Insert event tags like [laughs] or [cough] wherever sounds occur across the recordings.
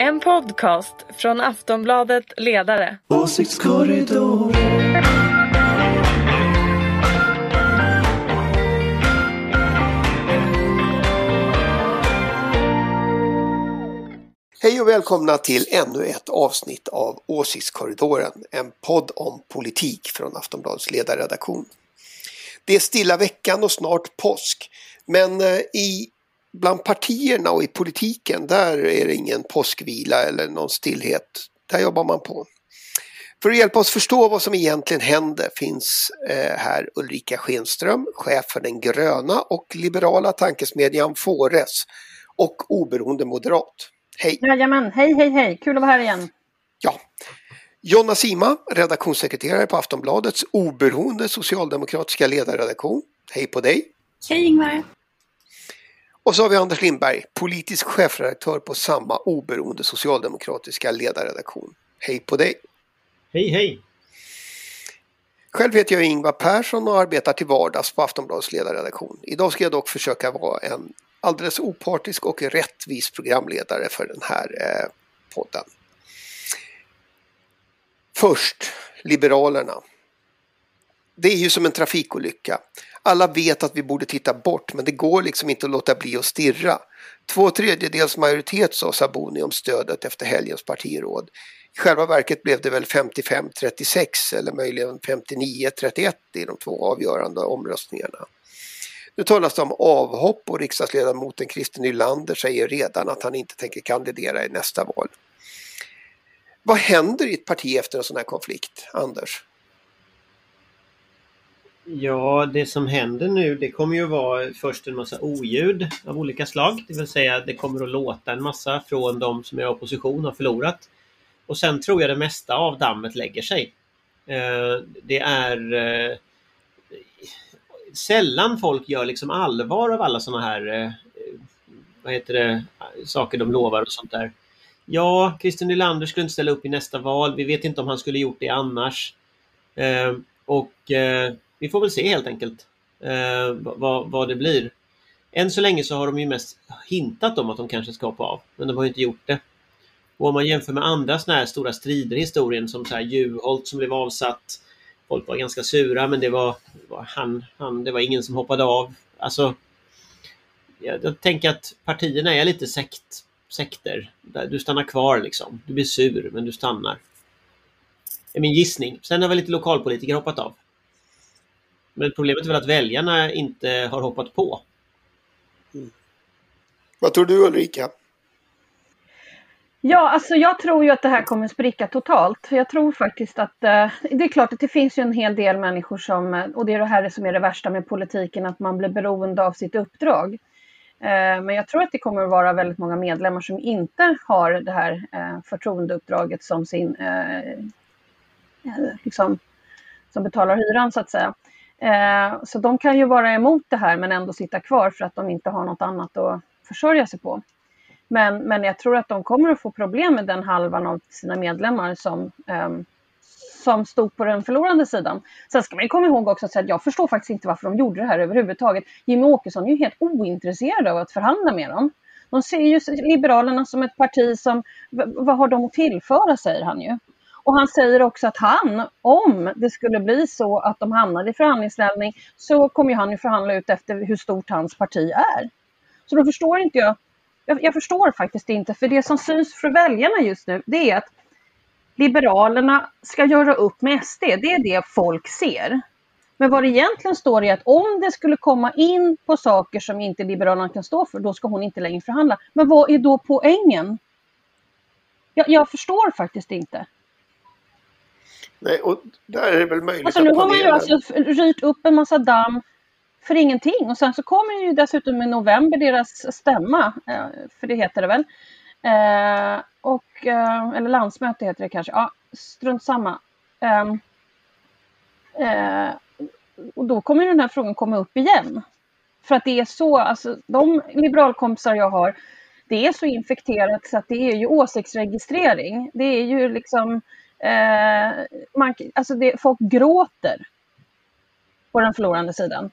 En podcast från Aftonbladet Ledare. Åsiktskorridoren. Hej och välkomna till ännu ett avsnitt av Åsiktskorridoren, en podd om politik från Aftonbladets ledarredaktion. Det är stilla veckan och snart påsk, men eh, i bland partierna och i politiken, där är det ingen påskvila eller någon stillhet. Där jobbar man på. För att hjälpa oss förstå vad som egentligen händer finns eh, här Ulrika Schenström, chef för den gröna och liberala tankesmedjan Fores och oberoende moderat. Hej! Jajamän, hej hej hej, kul att vara här igen. Ja. Jonna Sima, redaktionssekreterare på Aftonbladets oberoende socialdemokratiska ledarredaktion. Hej på dig! Hej Ingvar! Och så har vi Anders Lindberg, politisk chefredaktör på samma oberoende socialdemokratiska ledarredaktion. Hej på dig! Hej hej! Själv heter jag Ingvar Persson och arbetar till vardags på Aftonbladets ledarredaktion. Idag ska jag dock försöka vara en alldeles opartisk och rättvis programledare för den här eh, podden. Först, Liberalerna. Det är ju som en trafikolycka. Alla vet att vi borde titta bort men det går liksom inte att låta bli att stirra. Två tredjedels majoritet sa Sabuni om stödet efter helgens partiråd. I själva verket blev det väl 55-36 eller möjligen 59-31 i de två avgörande omröstningarna. Nu talas det om avhopp och riksdagsledamoten Christer Nylander säger redan att han inte tänker kandidera i nästa val. Vad händer i ett parti efter en sån här konflikt, Anders? Ja, det som händer nu det kommer ju vara först en massa oljud av olika slag. Det vill säga det kommer att låta en massa från de som är i opposition har förlorat. Och sen tror jag det mesta av dammet lägger sig. Eh, det är eh, sällan folk gör liksom allvar av alla sådana här eh, vad heter det, saker de lovar och sånt där. Ja, Christer Nylander skulle inte ställa upp i nästa val. Vi vet inte om han skulle gjort det annars. Och vi får väl se helt enkelt eh, vad, vad det blir. Än så länge så har de ju mest hintat om att de kanske ska hoppa av, men de har ju inte gjort det. Och om man jämför med andra såna här stora strider i historien som så här Juholt som blev avsatt. Folk var ganska sura men det var, var han, han, det var ingen som hoppade av. Alltså, jag, jag tänker att partierna är lite sekt, sekter. Du stannar kvar liksom. Du blir sur men du stannar. Det är min gissning. Sen har väl lite lokalpolitiker hoppat av. Men problemet är väl att väljarna inte har hoppat på. Vad tror du Ulrika? Ja, alltså jag tror ju att det här kommer spricka totalt. Jag tror faktiskt att eh, det är klart att det finns ju en hel del människor som, och det är det här som är det värsta med politiken, att man blir beroende av sitt uppdrag. Eh, men jag tror att det kommer att vara väldigt många medlemmar som inte har det här eh, förtroendeuppdraget som sin, eh, eh, liksom, som betalar hyran så att säga. Eh, så de kan ju vara emot det här men ändå sitta kvar för att de inte har något annat att försörja sig på. Men, men jag tror att de kommer att få problem med den halvan av sina medlemmar som, um, som stod på den förlorande sidan. Sen ska man ju komma ihåg också att jag förstår faktiskt inte varför de gjorde det här överhuvudtaget. Jimmy Åkesson är ju helt ointresserad av att förhandla med dem. De ser ju Liberalerna som ett parti som, vad har de att tillföra säger han ju. Och han säger också att han, om det skulle bli så att de hamnar i förhandlingsställning, så kommer han ju förhandla ut efter hur stort hans parti är. Så då förstår inte jag jag, jag, förstår faktiskt inte, för det som syns för väljarna just nu, det är att Liberalerna ska göra upp med SD. Det är det folk ser. Men vad det egentligen står är att om det skulle komma in på saker som inte Liberalerna kan stå för, då ska hon inte längre förhandla. Men vad är då poängen? Jag, jag förstår faktiskt inte. Nej, och där är det väl möjligt alltså, nu har man ju alltså ryrt upp en massa damm för ingenting. Och sen så kommer ju dessutom i november deras stämma, eh, för det heter det väl. Eh, och, eh, eller landsmöte heter det kanske. Ja, strunt samma. Ehm, och då kommer den här frågan komma upp igen. För att det är så, alltså de liberalkompisar jag har, det är så infekterat så att det är ju åsiktsregistrering. Det är ju liksom, eh, man, alltså det, folk gråter på den förlorande sidan.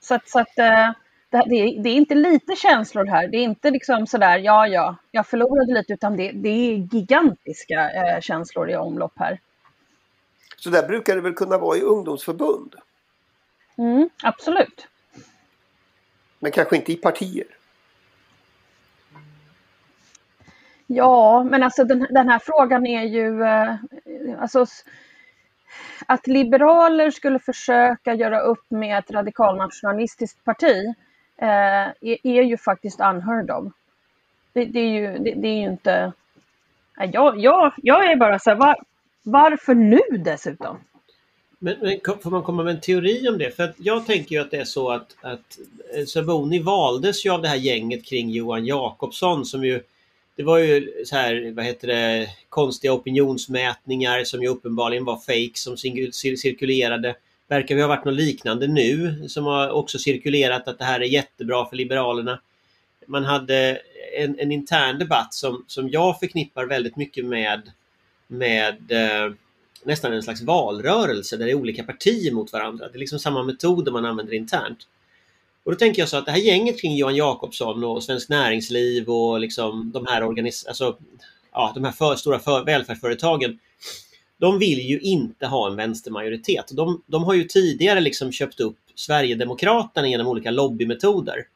Så att, så att det, det, är, det är inte lite känslor här. Det är inte liksom sådär, ja, ja, jag förlorade lite, utan det, det är gigantiska eh, känslor i omlopp här. Så där brukar det väl kunna vara i ungdomsförbund? Mm, absolut. Men kanske inte i partier? Ja, men alltså den, den här frågan är ju... Eh, alltså, att liberaler skulle försöka göra upp med ett radikalnationalistiskt parti eh, är, är, ju faktiskt unheard of. Det, det är, ju, det, det, är ju inte... Jag, jag, jag är bara så här, var, varför nu dessutom? Men, men, får man komma med en teori om det? För att jag tänker ju att det är så att, att eh, Saboni valdes ju av det här gänget kring Johan Jakobsson som ju det var ju så här, vad heter det, konstiga opinionsmätningar som ju uppenbarligen var fake som cirkulerade. Verkar vi ha varit något liknande nu som har också cirkulerat att det här är jättebra för Liberalerna. Man hade en, en intern debatt som, som jag förknippar väldigt mycket med, med eh, nästan en slags valrörelse där det är olika partier mot varandra. Det är liksom samma metoder man använder internt. Och då tänker jag så att det här gänget kring Johan Jakobsson och Svenskt Näringsliv och liksom de här, organis alltså, ja, de här för, stora för, välfärdsföretagen de vill ju inte ha en vänstermajoritet. De, de har ju tidigare liksom köpt upp Sverigedemokraterna genom olika lobbymetoder.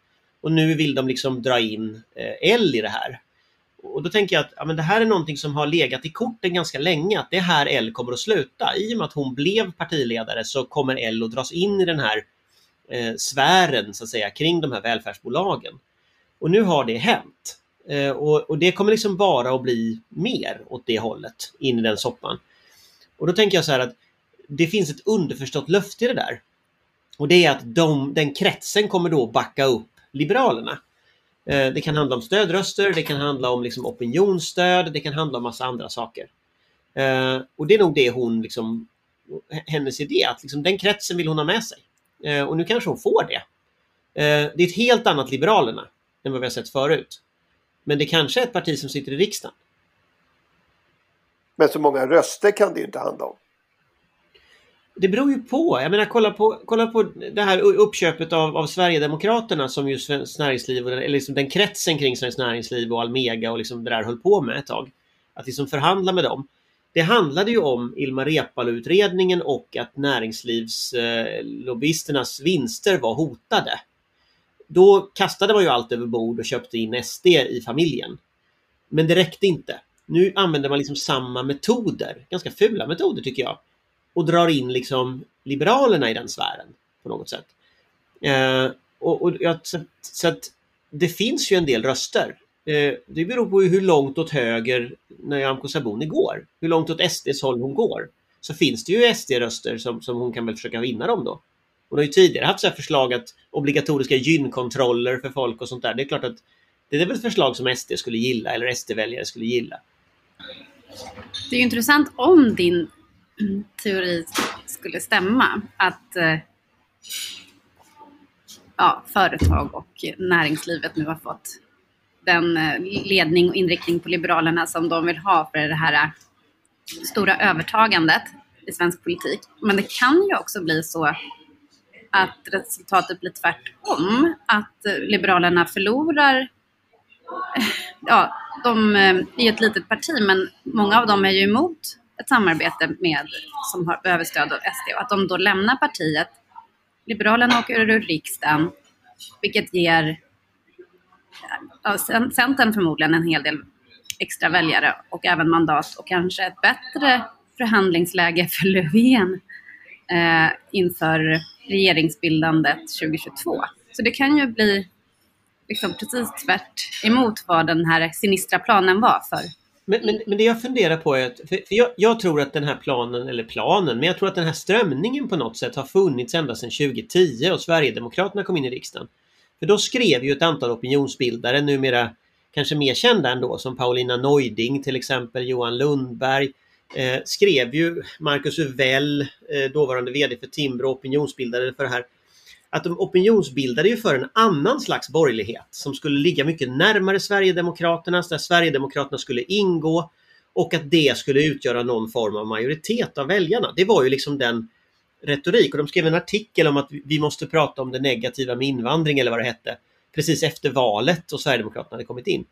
Och nu vill de liksom dra in eh, L i det här. Och då tänker jag att ja, men det här är någonting som har legat i korten ganska länge, att det är här L kommer att sluta. I och med att hon blev partiledare så kommer L att dras in i den här eh, sfären så att säga kring de här välfärdsbolagen. Och nu har det hänt. Eh, och, och, det kommer liksom bara att bli mer åt det hållet in i den soppan. Och då tänker jag så här att det finns ett underförstått löfte i det där. Och det är att de, den kretsen kommer då backa upp Liberalerna. Eh, det kan handla om stödröster, det kan handla om liksom opinionsstöd, det kan handla om massa andra saker. Eh, och det är nog det hon, liksom, hennes idé, att liksom den kretsen vill hon ha med sig. Eh, och nu kanske hon får det. Eh, det är ett helt annat Liberalerna än vad vi har sett förut. Men det kanske är ett parti som sitter i riksdagen. Men så många röster kan det inte handla om. Det beror ju på. Jag menar kolla på, kolla på det här uppköpet av, av Sverigedemokraterna som ju Svenskt Näringsliv, eller liksom den kretsen kring Svenskt Näringsliv och Almega och liksom det där höll på med ett tag. Att liksom förhandla med dem det handlade ju om Ilmar Reepalu-utredningen och att näringslivslobbyisternas vinster var hotade. Då kastade man ju allt över bord och köpte in SD i familjen. Men det räckte inte. Nu använder man liksom samma metoder, ganska fula metoder tycker jag, och drar in liksom Liberalerna i den sfären på något sätt. Eh, och, och ja, så, så, att det finns ju en del röster Eh, det beror på hur långt åt höger Nyamko Sabuni går. Hur långt åt SDs håll hon går. Så finns det ju SD-röster som, som hon kan väl försöka vinna dem då. Hon har ju tidigare haft så förslag att obligatoriska gynkontroller för folk och sånt där. Det är klart att det är väl ett förslag som SD skulle gilla eller SD-väljare skulle gilla. Det är ju intressant om din teori skulle stämma att eh, ja, företag och näringslivet nu har fått den eh, ledning och inriktning på Liberalerna som de vill ha för det här eh, stora övertagandet i svensk politik. Men det kan ju också bli så att resultatet blir tvärtom. Att eh, Liberalerna förlorar ja, de är ju ett litet parti men många av dem är ju emot ett samarbete med, som har, behöver stöd av SD och att de då lämnar partiet. Liberalerna åker ur riksdagen vilket ger Centern förmodligen en hel del extra väljare och även mandat och kanske ett bättre förhandlingsläge för Löfven eh, inför regeringsbildandet 2022. Så det kan ju bli liksom precis tvärt emot vad den här sinistra planen var för. Men, men, men det jag funderar på är att, för, jag, jag, tror att den här planen, eller planen, men jag tror att den här strömningen på något sätt har funnits ända sedan 2010 och Sverigedemokraterna kom in i riksdagen. För då skrev ju ett antal opinionsbildare, numera kanske mer kända ändå, som Paulina Neuding till exempel, Johan Lundberg, eh, skrev ju Marcus Uvell, eh, dåvarande VD för Timbro, opinionsbildare för det här, att de opinionsbildade ju för en annan slags borgerlighet som skulle ligga mycket närmare Sverigedemokraternas, där Sverigedemokraterna skulle ingå och att det skulle utgöra någon form av majoritet av väljarna. Det var ju liksom den retorik och de skrev en artikel om att vi måste prata om det negativa med invandring eller vad det hette precis efter valet och Sverigedemokraterna hade kommit in.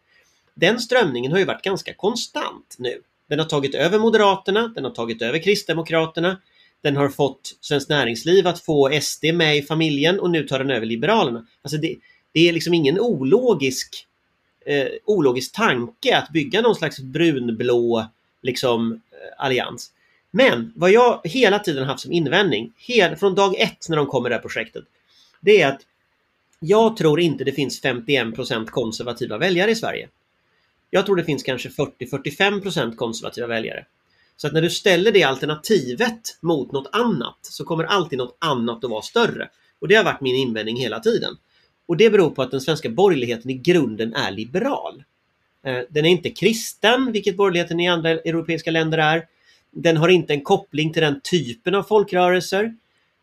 Den strömningen har ju varit ganska konstant nu. Den har tagit över Moderaterna, den har tagit över Kristdemokraterna, den har fått Svenskt Näringsliv att få SD med i familjen och nu tar den över Liberalerna. Alltså det, det är liksom ingen ologisk, eh, ologisk tanke att bygga någon slags brunblå liksom, eh, allians. Men vad jag hela tiden haft som invändning, hel, från dag ett när de kom med det här projektet, det är att jag tror inte det finns 51% konservativa väljare i Sverige. Jag tror det finns kanske 40-45% konservativa väljare. Så att när du ställer det alternativet mot något annat så kommer alltid något annat att vara större. Och det har varit min invändning hela tiden. Och det beror på att den svenska borgerligheten i grunden är liberal. Eh, den är inte kristen, vilket borgerligheten i andra europeiska länder är. Den har inte en koppling till den typen av folkrörelser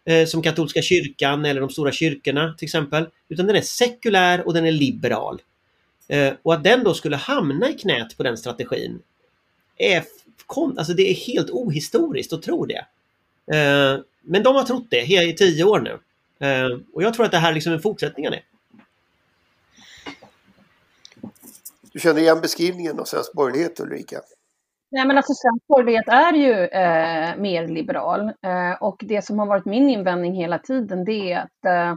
eh, som katolska kyrkan eller de stora kyrkorna till exempel. Utan den är sekulär och den är liberal. Eh, och att den då skulle hamna i knät på den strategin är, alltså det är helt ohistoriskt att tro det. Eh, men de har trott det i tio år nu. Eh, och jag tror att det här liksom är liksom en fortsättning av det. Du känner igen beskrivningen av svensk borgerlighet Ulrika? Nej, men alltså svensk borgerlighet är ju eh, mer liberal eh, och det som har varit min invändning hela tiden det är att eh,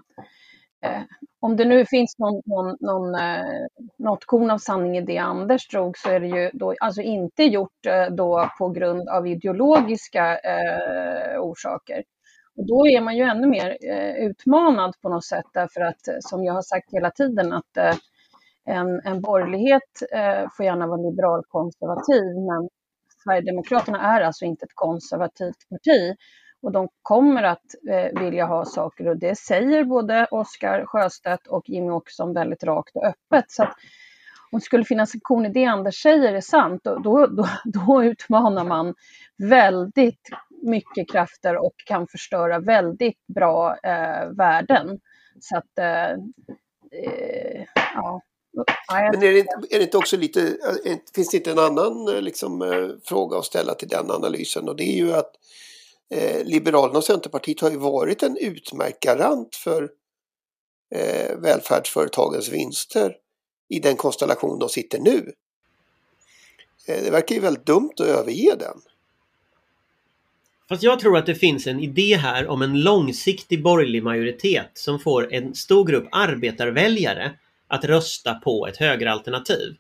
eh, om det nu finns någon, någon, någon, eh, något korn av sanning i det Anders drog så är det ju då alltså inte gjort eh, då på grund av ideologiska eh, orsaker. Och då är man ju ännu mer eh, utmanad på något sätt därför att eh, som jag har sagt hela tiden att eh, en, en borgerlighet eh, får gärna vara liberalkonservativ men Sverigedemokraterna är alltså inte ett konservativt parti och de kommer att eh, vilja ha saker och det säger både Oskar Sjöstedt och Jimmy Åkesson väldigt rakt och öppet. Så att om det skulle finnas en kon i det Anders säger är sant, då, då, då, då utmanar man väldigt mycket krafter och kan förstöra väldigt bra eh, värden. Så att, eh, eh ja. Men är det, inte, är det inte också lite, eh, finns det inte en annan eh, liksom, fråga att ställa till den analysen och det är ju att eh, Liberalerna och Centerpartiet har ju varit en utmärkt garant för eh, välfärdsföretagens vinster i den konstellation de sitter nu. Eh, det verkar ju väldigt dumt att överge den. Fast jag tror att det finns en idé här om en långsiktig borgerlig majoritet som får en stor grupp arbetarväljare att rösta på ett högeralternativ.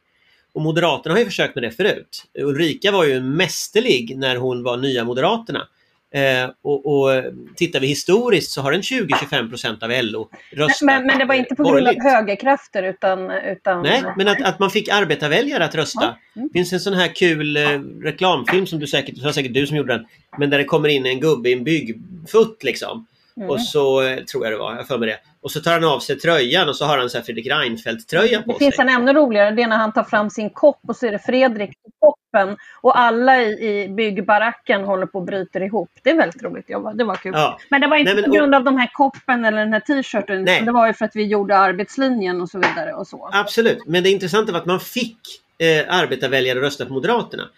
Och Moderaterna har ju försökt med det förut. Ulrika var ju mästerlig när hon var Nya Moderaterna. Eh, och, och tittar vi historiskt så har en 20-25 procent av LO röstat men, men det var inte på grund av högerkrafter utan... utan... Nej, men att, att man fick arbetarväljare att rösta. Ja. Mm. Det finns en sån här kul eh, reklamfilm som du säkert, det säkert du som gjorde den, men där det kommer in en gubbe i en byggfutt liksom. Mm. Och så, eh, tror jag det var, jag för mig det. Och så tar han av sig tröjan och så har han så här Fredrik Reinfeldt-tröja på sig. Det finns en ännu roligare, det är när han tar fram sin kopp och så är det Fredrik på koppen och alla i, i byggbaracken håller på och bryter ihop. Det är väldigt roligt jobbat, det var kul. Ja. Men det var inte Nej, men, på grund av de här koppen eller den här t-shirten, det var ju för att vi gjorde arbetslinjen och så vidare. Och så. Absolut, men det intressanta var att man fick eh, arbetarväljare att rösta på Moderaterna.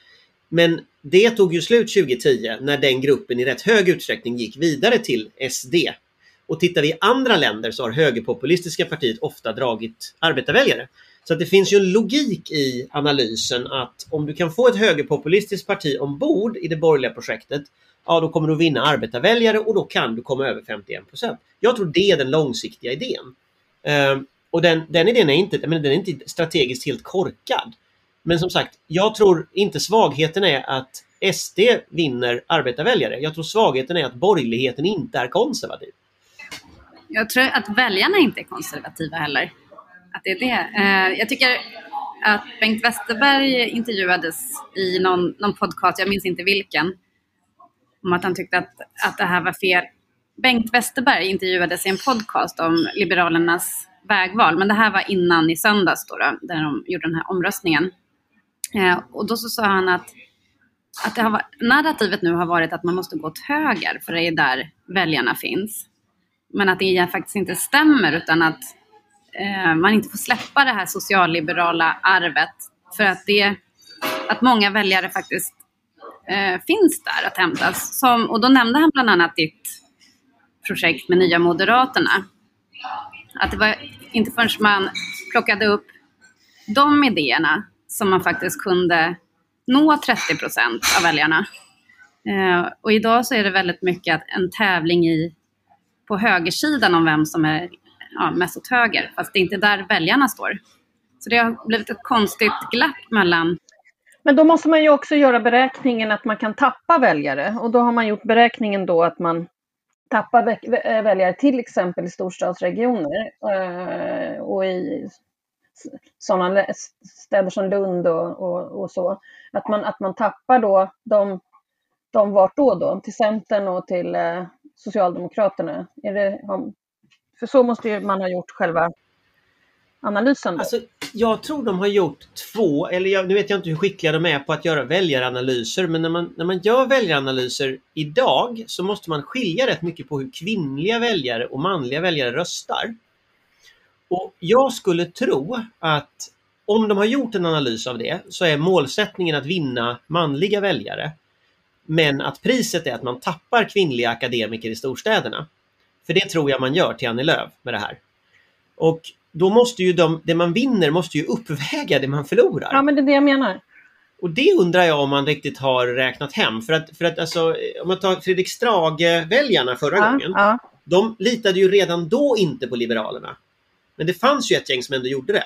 Men det tog ju slut 2010 när den gruppen i rätt hög utsträckning gick vidare till SD. Och tittar vi i andra länder så har högerpopulistiska partiet ofta dragit arbetarväljare. Så att det finns ju en logik i analysen att om du kan få ett högerpopulistiskt parti ombord i det borgerliga projektet, ja då kommer du vinna arbetarväljare och då kan du komma över 51% Jag tror det är den långsiktiga idén. Uh, och den, den idén är inte, men den är inte strategiskt helt korkad. Men som sagt, jag tror inte svagheten är att SD vinner arbetarväljare. Jag tror svagheten är att borgerligheten inte är konservativ. Jag tror att väljarna inte är konservativa heller. Att det är det. Eh, jag tycker att Bengt Westerberg intervjuades i någon, någon podcast, jag minns inte vilken, om att han tyckte att, att det här var fel. Bengt Westerberg intervjuades i en podcast om Liberalernas vägval, men det här var innan i söndags då, då där de gjorde den här omröstningen. Eh, och då så sa han att, att det har varit, narrativet nu har varit att man måste gå åt höger för det är där väljarna finns. Men att det faktiskt inte stämmer utan att eh, man inte får släppa det här socialliberala arvet för att, det, att många väljare faktiskt eh, finns där att hämtas. Som, och då nämnde han bland annat ditt projekt med Nya Moderaterna. Att det var inte förrän man plockade upp de idéerna som man faktiskt kunde nå 30 procent av väljarna. Eh, och idag så är det väldigt mycket en tävling i, på högersidan om vem som är ja, mest åt höger, fast det är inte där väljarna står. Så det har blivit ett konstigt glapp mellan Men då måste man ju också göra beräkningen att man kan tappa väljare och då har man gjort beräkningen då att man tappar eh, väljare till exempel i storstadsregioner eh, och i sådana städer som Lund och, och, och så. Att man, att man tappar då de, de vart då då? Till Centern och till eh, Socialdemokraterna? Är det, för så måste man ha gjort själva analysen. Då. Alltså, jag tror de har gjort två, eller jag, nu vet jag inte hur skickliga de är på att göra väljaranalyser, men när man, när man gör väljaranalyser idag så måste man skilja rätt mycket på hur kvinnliga väljare och manliga väljare röstar. Och jag skulle tro att om de har gjort en analys av det så är målsättningen att vinna manliga väljare. Men att priset är att man tappar kvinnliga akademiker i storstäderna. För det tror jag man gör till Annie Lööf med det här. Och då måste ju de, det man vinner måste ju uppväga det man förlorar. Ja, men det är det jag menar. Och det undrar jag om man riktigt har räknat hem. För att, för att alltså, om man tar Fredrik Strage-väljarna förra Ja, gången. ja. De litade ju redan då inte på Liberalerna. Men det fanns ju ett gäng som ändå gjorde det.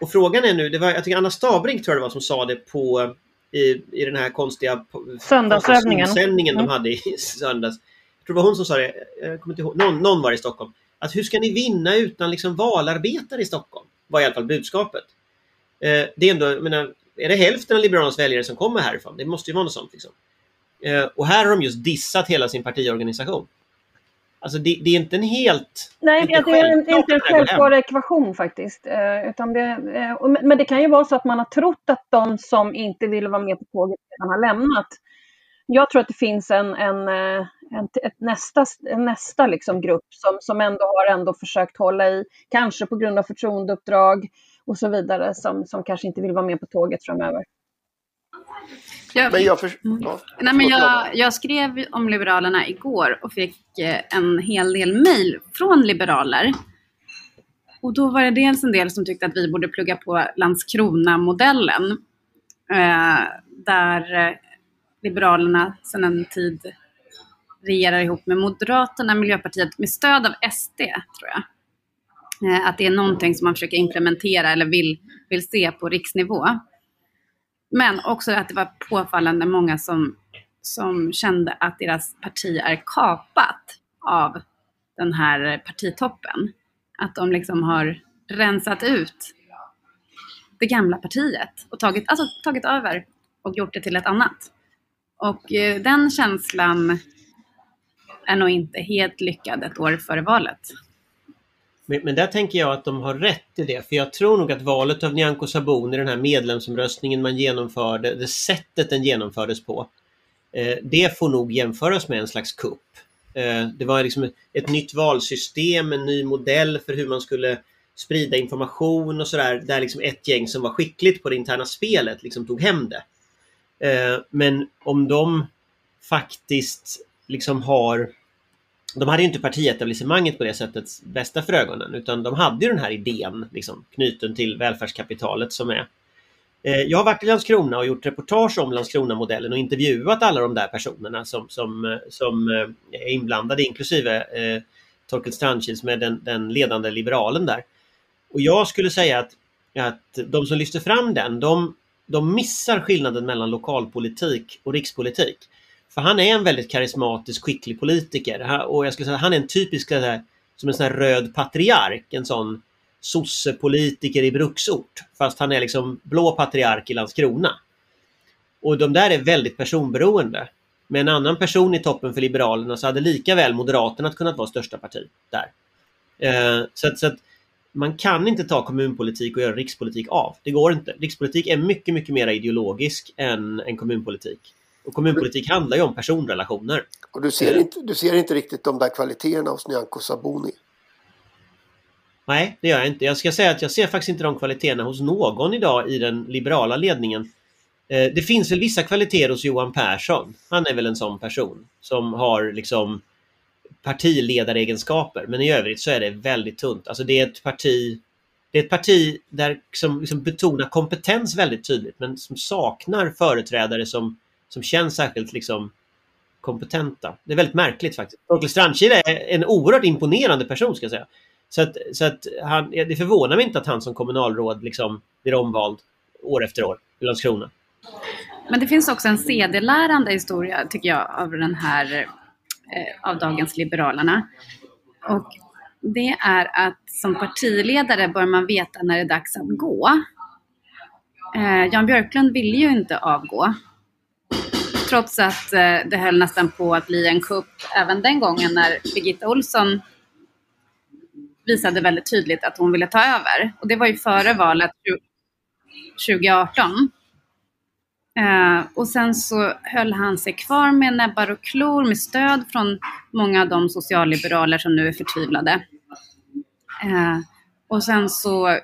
Och frågan är nu, det var, jag tycker Anna Stabrink tror jag det var som sa det på i, i den här konstiga Söndagsövningen. Mm. de hade i [laughs] söndags. Jag tror det var hon som sa det, jag kommer inte ihåg, någon, någon var i Stockholm. Att hur ska ni vinna utan liksom valarbetare i Stockholm? Var i alla fall budskapet. Eh, det är ändå, jag menar, är det hälften av Liberalernas väljare som kommer härifrån? Det måste ju vara något sånt. Liksom. Eh, och här har de just dissat hela sin partiorganisation. Alltså det, det är inte en helt... Nej, inte det, är självklart inte en självklar ekvation faktiskt. Eh, utan det, eh, men det kan ju vara så att man har trott att de som inte vill vara med på tåget redan har lämnat. Jag tror att det finns en, en, eh, en, ett nästa, en nästa liksom grupp som, som ändå har ändå försökt hålla i, kanske på grund av förtroendeuppdrag och så vidare, som, som kanske inte vill vara med på tåget framöver. Jag, Men jag för... Mm. ja, Nej, men jag, jag skrev om Liberalerna igår och fick eh, en hel del mejl från liberaler. Och då var det dels en del som tyckte att vi borde plugga på Landskrona-modellen. Eh, där eh, Liberalerna sedan en tid regerar ihop med Moderaterna, Miljöpartiet med stöd av SD, tror jag. Att det är någonting som man försöker implementera eller vill, vill se på riksnivå. Men också att det var påfallande många som, som kände att deras parti är kapat av den här partitoppen. Att de liksom har rensat ut det gamla partiet och tagit, alltså, tagit över och gjort det till ett annat. Och eh, den känslan är nog inte helt lyckad ett år före valet. Men, men där tänker jag att de har rätt i det. För jag tror nog att valet av Nyamko Sabuni, den här medlemsomröstningen man genomförde, det sättet den genomfördes på, eh, det får nog jämföras med en slags kupp. Eh, det var liksom ett, ett nytt valsystem, en ny modell för hur man skulle sprida information och sådär. Där liksom ett gäng som var skickligt på det interna spelet liksom tog hem det. Eh, men om de faktiskt liksom har de hade ju inte partietablissemanget på det sättet bästa för ögonen utan de hade ju den här idén liksom, knuten till välfärdskapitalet som är. Eh, jag har varit i Landskrona och gjort reportage om Landskrona-modellen och intervjuat alla de där personerna som, som, eh, som eh, är inblandade inklusive eh, Torkel Strandkils med den, den ledande liberalen där. Och jag skulle säga att, att de som lyfter fram den, de, de missar skillnaden mellan lokalpolitik och rikspolitik. För han är en väldigt karismatisk, skicklig politiker. Och jag skulle säga att han är en typisk så här, som en sån här röd patriark. En sån sossepolitiker i bruksort. Fast han är liksom blå patriark i Landskrona. Och de där är väldigt personberoende. Med en annan person i toppen för Liberalerna så hade lika väl Moderaterna kunnat vara största parti där. Eh, så, att, så att man kan inte ta kommunpolitik och göra rikspolitik av. Det går inte. Rikspolitik är mycket, mycket mer ideologisk än, än kommunpolitik. Och kommunpolitik handlar ju om personrelationer. Och du ser, inte, du ser inte riktigt de där kvaliteterna hos Nyamko Sabuni. Nej, det gör jag inte. Jag ska säga att jag ser faktiskt inte de kvaliteterna hos någon idag i den liberala ledningen. Eh, Det finns väl vissa kvaliteter hos Johan Persson. Han är väl en sån person som har liksom partiledaregenskaper. Men i övrigt så är det väldigt tunt. Alltså det är ett parti det är ett parti där som liksom betonar kompetens väldigt tydligt men som saknar företrädare som, som känns särskilt liksom kompetenta. Det är väldigt märkligt faktiskt. Torkel Strandkile är en oerhört imponerande person ska jag säga. Så att, så att han, det förvånar mig inte att han som kommunalråd liksom blir omvald år efter år i Landskrona. Men det finns också en sedelärande historia tycker jag av den här eh, av dagens Liberalerna. Och det är att som partiledare bör man veta när det är dags att gå. Eh, Jan Björklund ville ju inte avgå. Trots att eh, det höll nästan på att bli en kupp även den gången när Birgitta Olsson visade väldigt tydligt att hon ville ta över. Och det var ju före valet 2018. Eh, och sen så höll han sig kvar med näbbar och klor med stöd från många av de socialliberaler som nu är förtvivlade. Eh, och sen så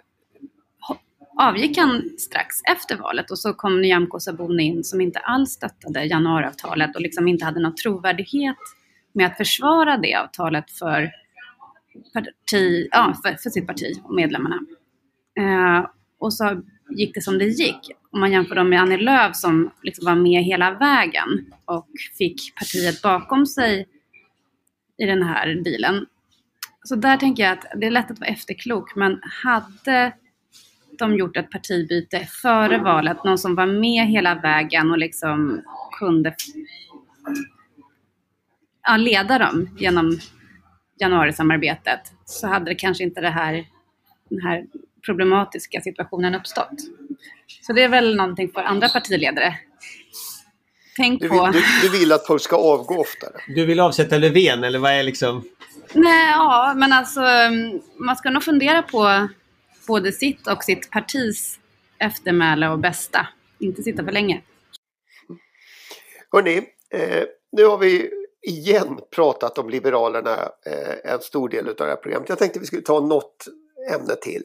avgick han strax efter valet och så kom Nyamko Sabuni in som inte alls stöttade januariavtalet och liksom inte hade någon trovärdighet med att försvara det avtalet för, parti, ja, för, för sitt parti och medlemmarna. Eh, och så gick det som det gick. Om man jämför dem med Annie Lööf som liksom var med hela vägen och fick partiet bakom sig i den här dealen. Så där tänker jag att det är lätt att vara efterklok, men hade de gjort ett partibyte före valet, någon som var med hela vägen och liksom kunde ja, leda dem genom januarisamarbetet så hade det kanske inte det här, den här problematiska situationen uppstått. Så det är väl någonting för andra partiledare. Tänk du, på... Du, du vill att folk ska avgå oftare? Du vill avsätta Löfven eller vad är liksom? Nej, ja, men alltså man ska nog fundera på både sitt och sitt partis eftermäle och bästa. Inte sitta för länge. Hörni, eh, nu har vi igen pratat om Liberalerna eh, en stor del av det här programmet. Jag tänkte vi skulle ta något ämne till.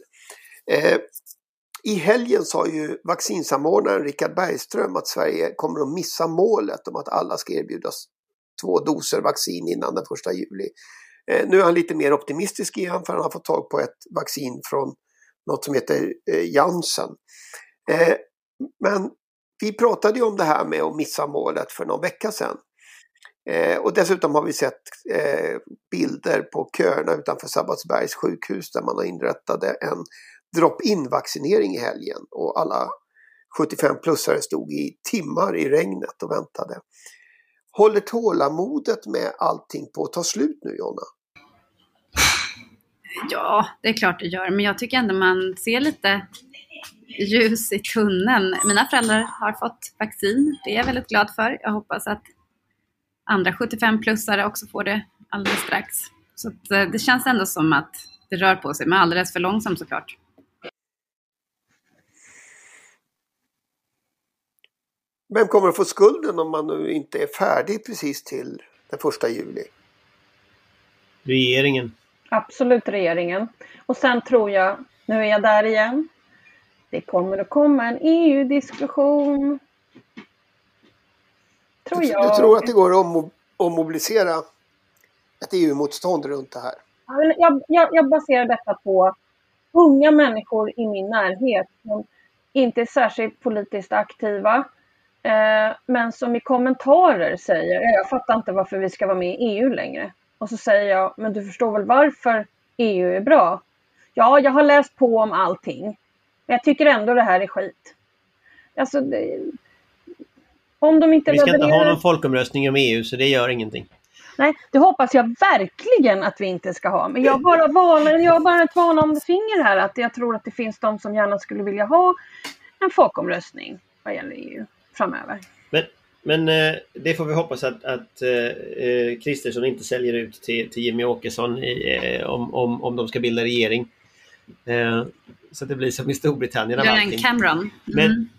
Eh, I helgen sa ju vaccinsamordnaren Richard Bergström att Sverige kommer att missa målet om att alla ska erbjudas två doser vaccin innan den första juli. Eh, nu är han lite mer optimistisk igen för han har fått tag på ett vaccin från något som heter eh, Janssen. Eh, men vi pratade ju om det här med att missa målet för någon vecka sedan. Eh, och dessutom har vi sett eh, bilder på köerna utanför Sabbatsbergs sjukhus där man har inrättade en drop-in vaccinering i helgen och alla 75-plussare stod i timmar i regnet och väntade. Håller tålamodet med allting på att ta slut nu Jonna? Ja, det är klart det gör, men jag tycker ändå man ser lite ljus i tunneln. Mina föräldrar har fått vaccin, det är jag väldigt glad för. Jag hoppas att andra 75-plussare också får det alldeles strax. Så eh, det känns ändå som att det rör på sig, men alldeles för långsamt såklart. Vem kommer att få skulden om man nu inte är färdig precis till den första juli? Regeringen. Absolut regeringen. Och sen tror jag, nu är jag där igen, det kommer att komma en EU-diskussion. Tror du, jag. du tror att det går att, att mobilisera ett EU-motstånd runt det här? Jag, jag, jag baserar detta på unga människor i min närhet som inte är särskilt politiskt aktiva eh, men som i kommentarer säger jag fattar inte varför vi ska vara med i EU längre. Och så säger jag, men du förstår väl varför EU är bra? Ja, jag har läst på om allting. Men jag tycker ändå det här är skit. Alltså, det, om de inte Vi ska levererar... inte ha någon folkomröstning om EU så det gör ingenting. Nej, det hoppas jag verkligen att vi inte ska ha. Men jag bara varnar, jag har bara ett varnande finger här att jag tror att det finns de som gärna skulle vilja ha en folkomröstning vad gäller EU framöver. Men, men eh, det får vi hoppas att, att eh, Kristersson inte säljer ut till, till Jimmy Åkesson i, eh, om, om, om de ska bilda regering. Eh, så att det blir som i Storbritannien Göran allting. Cameron. Mm. Men,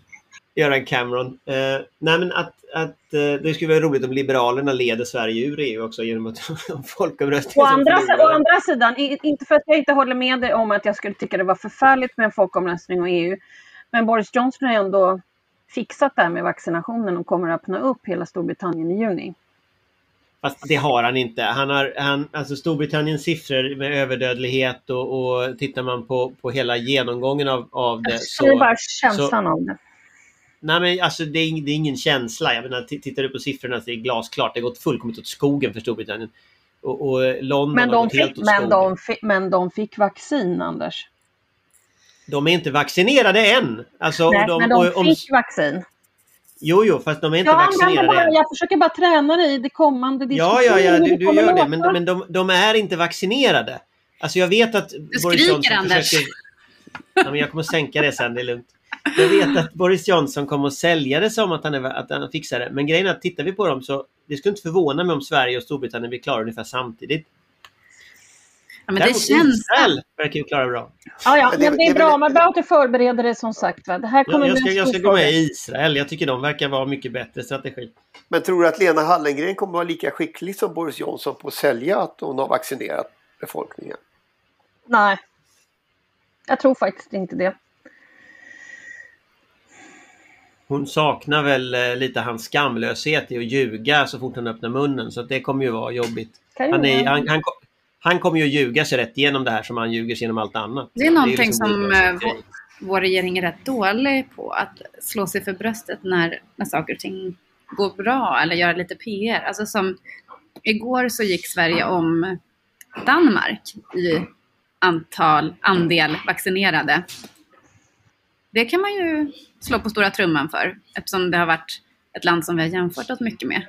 Göran Cameron. Eh, nej men att, att eh, det skulle vara roligt om Liberalerna leder Sverige ur EU också genom att [laughs] folkomröstning. Å andra, å andra sidan, inte för att jag inte håller med dig om att jag skulle tycka det var förfärligt med en folkomröstning och EU. Men Boris Johnson har ändå fixat det här med vaccinationen och kommer att öppna upp hela Storbritannien i juni. Fast det har han inte. Han har, han, alltså Storbritanniens siffror med överdödlighet och, och tittar man på, på hela genomgången av, av det. Så, det är bara känslan så, av det. Nej men alltså det är, det är ingen känsla. Jag menar, tittar du på siffrorna så är det glasklart. Det har gått fullkomligt åt skogen för Storbritannien. Och, och London Men har de, gått helt fick, åt men, skogen. de fick, men de fick vaccin, Anders. De är inte vaccinerade än. Alltså, Nej, och de, men de och, om, fick vaccin. Jo, jo, fast de är inte Jag, vaccinerade bara, än. jag försöker bara träna dig i det kommande Ja, ja, ja, diskussionen, du, du gör det. Men, men de, de är inte vaccinerade. Alltså jag vet att Du Boris skriker, Johnson Anders. försöker... Ja, men jag kommer sänka det sen, det är lugnt. Jag vet att Boris Johnson kommer att sälja det som att han, är, att han fixar det. Men grejen är att tittar vi på dem så det skulle inte förvåna mig om Sverige och Storbritannien blir klara ungefär samtidigt. Ja, men det Däremot känns... Israel verkar ju klara bra. Ja, ja, Men det- men det är det bra. Man behöver inte förbereda det som sagt. Va? Det här kommer Jag, ska, jag ska gå med i Israel. Jag tycker de verkar vara mycket bättre strategi. Men tror du att Lena Hallengren kommer vara lika skicklig som Boris Johnson på att sälja att hon har vaccinerat befolkningen? Nej. Jag tror faktiskt inte det. Hon saknar väl eh, lite hans skamlöshet i att ljuga så fort han öppnar munnen. Så att det kommer ju vara jobbigt. Kan Han, är, han, han, han kommer ju att ljuga sig rätt igenom det här som han ljuger sig genom allt annat. Det är någonting ju liksom som eh, vår, vår regering är rätt dålig på. Att slå sig för bröstet när, när saker och ting går bra eller göra lite PR. Alltså som igår så gick Sverige om Danmark i antal, andel vaccinerade. Det kan man ju slå på stora trumman för eftersom det har varit ett land som vi har jämfört oss mycket med.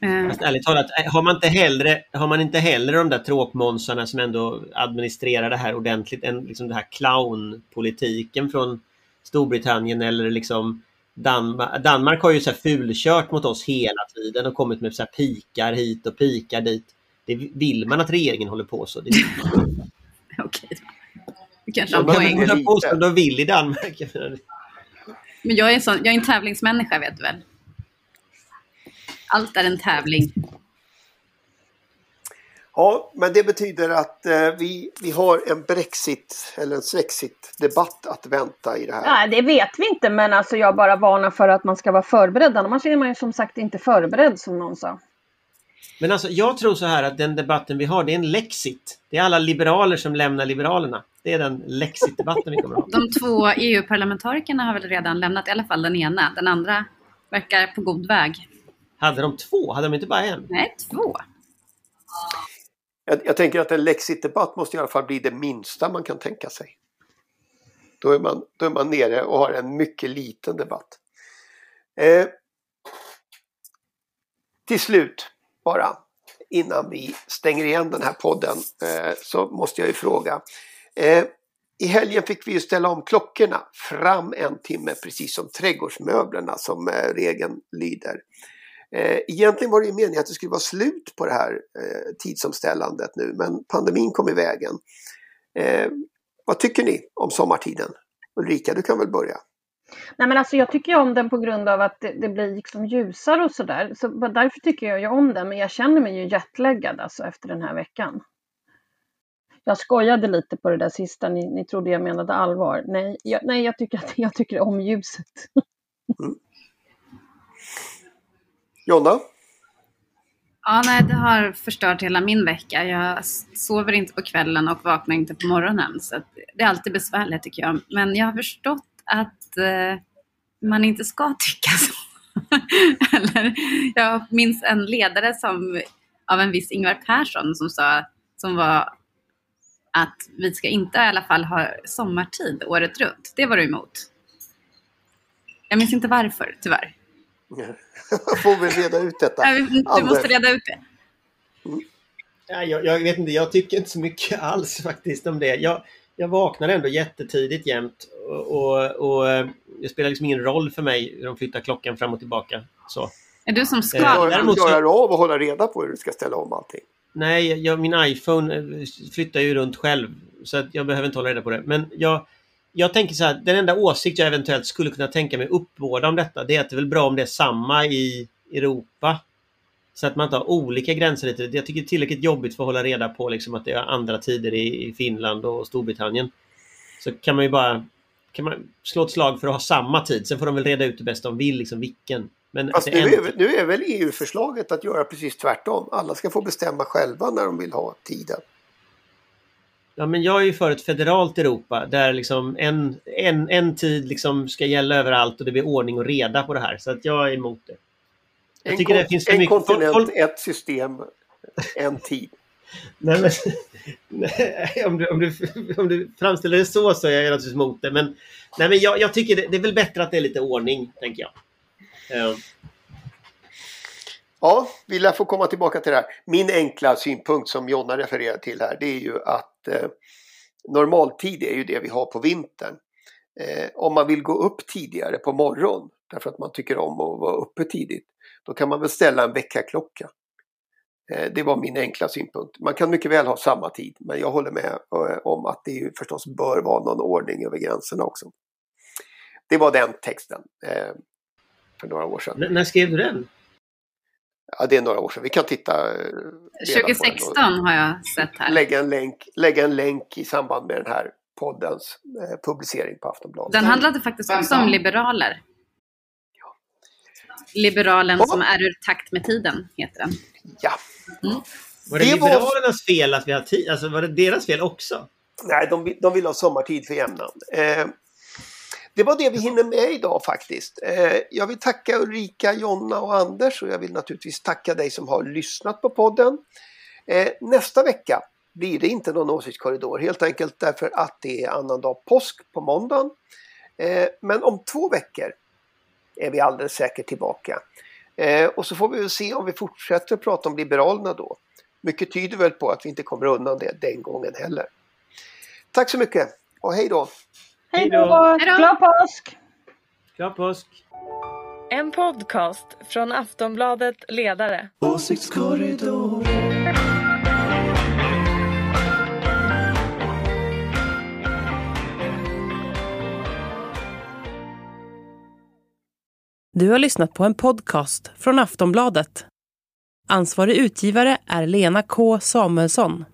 Eh, Fast ärligt talat, eh, har man inte hellre, har man inte hellre de där tråkmånsarna som ändå administrerar det här ordentligt än liksom den här clownpolitiken från Storbritannien eller liksom Danmark. Danmark har ju så här fulkört mot oss hela tiden och kommit med så här pikar hit och pikar dit. Det vill man att regeringen håller på så. Det. [laughs] Okej. Du kanske har poäng. det de vill i Danmark. Men jag är, sån, jag är en tävlingsmänniska vet du väl? Allt är en tävling. Ja, men det betyder att eh, vi, vi har en Brexit eller en Swexit-debatt att vänta i det här. Nej, det vet vi inte, men alltså jag bara varnar för att man ska vara förberedd. Annars är man ju som sagt inte förberedd som någon sa. Men alltså jag tror så här att den debatten vi har det är en lexit. Det är alla liberaler som lämnar Liberalerna. Det är den lexit-debatten vi kommer att ha. De två EU-parlamentarikerna har väl redan lämnat, i alla fall den ena. Den andra verkar på god väg. Hade de två? Hade de inte bara en? Nej, två. Jag, jag tänker att en Lexit-debatt måste i alla fall bli det minsta man kan tänka sig. Då är man, då är man nere och har en mycket liten debatt. Eh, till slut bara innan vi stänger igen den här podden eh, så måste jag ju fråga. Eh, I helgen fick vi ju ställa om klockorna fram en timme precis som trädgårdsmöblerna som eh, regeln lyder. Eh, egentligen var det ju meningen att det skulle vara slut på det här eh, tidsomställandet nu men pandemin kom i vägen. Eh, vad tycker ni om sommartiden? Ulrika, du kan väl börja? Nej, men alltså jag tycker om den på grund av att det, det blir liksom ljusare och sådär. Så därför tycker jag ju om den. Men jag känner mig ju jetlaggad alltså efter den här veckan. Jag skojade lite på det där sista. Ni, ni trodde jag menade allvar. Nej, jag, nej jag, tycker att, [laughs] jag tycker om ljuset. Jonna? Ja, nej, det har förstört hela min vecka. Jag sover inte på kvällen och vaknar inte på morgonen. Så det är alltid besvärligt tycker jag. Men jag har förstått att eh, man inte ska [laughs] tycka så. Eller, jag minns en ledare som, av en viss Ingvar Persson som sa som var att vi ska inte i alla fall ha sommartid året runt. Det var du emot. Jag minns inte varför, tyvärr. [laughs] Får vi reda ut detta? Nej, Du Anders. måste reda ut det. Ja, jag, jag vet inte, jag tycker inte så mycket [laughs] alls faktiskt om det. Jag, jag vaknar ändå jättetidigt jämt och, och, och eh, det spelar liksom ingen roll för mig hur de flyttar klockan fram och tillbaka. Så. Är du som? Eh, Klarar, däremot så- klarar du av att hålla reda på hur du ska ställa om allting? Nej, jag, min iPhone eh, flyttar ju runt själv så att jag behöver inte hålla reda på det. Men jag, jag tänker så här, den enda åsikt jag eventuellt skulle kunna tänka mig uppbåda om detta det är att det är väl bra om det är samma i Europa. Så att man inte har olika gränser lite. Jag tycker det är tillräckligt jobbigt för att hålla reda på liksom att det är andra tider i, Finland och Storbritannien. Så kan man ju bara kan man slå ett slag för att ha samma tid. Sen får de väl reda ut det bäst de vill, liksom vilken. Men det nu är, nu är väl EU-förslaget att göra precis tvärtom. Alla ska få bestämma själva när de vill ha tiden. Ja, men jag är ju för ett federalt Europa där liksom en, en, en tid liksom ska gälla överallt och det blir ordning och reda på det här. Så att jag är emot det. Jag En, tycker det finns en mycket... kontinent, folk- ett system, en tid. [laughs] Nej, men, nej, [laughs] om, du, om, du, om du framställer det så så är jag naturligtvis emot det. Men, nej, men jag, jag tycker det, det är väl bättre att det är lite ordning, tänker jag. Eh, Ja, vi lär få komma tillbaka till det här. Min enkla synpunkt som Jonna refererar till här det är ju att eh, normaltid är ju det vi har på vintern. Eh, om man vill gå upp tidigare på morgonen därför att man tycker om att vara uppe tidigt då kan man väl ställa en väckarklocka. Eh, det var min enkla synpunkt. Man kan mycket väl ha samma tid men jag håller med eh, om att det ju förstås bör vara någon ordning över gränserna också. Det var den texten eh, för några år sedan. n- när skrev du den? Ja, det är några år sedan. Vi kan titta. eh, reda på den 2016 och har jag sett här. Lägga en, länk, lägga en länk i samband med den här poddens eh, publicering på Aftonbladet. Den handlade faktiskt också om liberaler. Liberalen Ja. som är ur takt med tiden, heter den. Ja. Var det, Det var- Liberalernas fel att vi har tid? Alltså var det deras fel också? Nej, de, vill- de vill ha sommartid för jämnan. Eh, det var det vi hinner med idag faktiskt. Eh, jag vill tacka Ulrika, Jonna och Anders och jag vill naturligtvis tacka dig som har lyssnat på podden. Eh, nästa vecka blir det inte någon åsiktskorridor helt enkelt därför att det är annandag påsk på måndagen. Eh, men om två veckor är vi alldeles säkert tillbaka. Och så får vi väl se om vi fortsätter prata om Liberalerna då. Mycket tyder väl på att vi inte kommer undan det den gången heller. Tack så mycket och hej då. Hej då. Glad påsk! Glad påsk! En podcast från Aftonbladet Ledare. Åsiktskorridoren. Du har lyssnat på en podcast från Aftonbladet. Ansvarig utgivare är Lena K Samuelsson.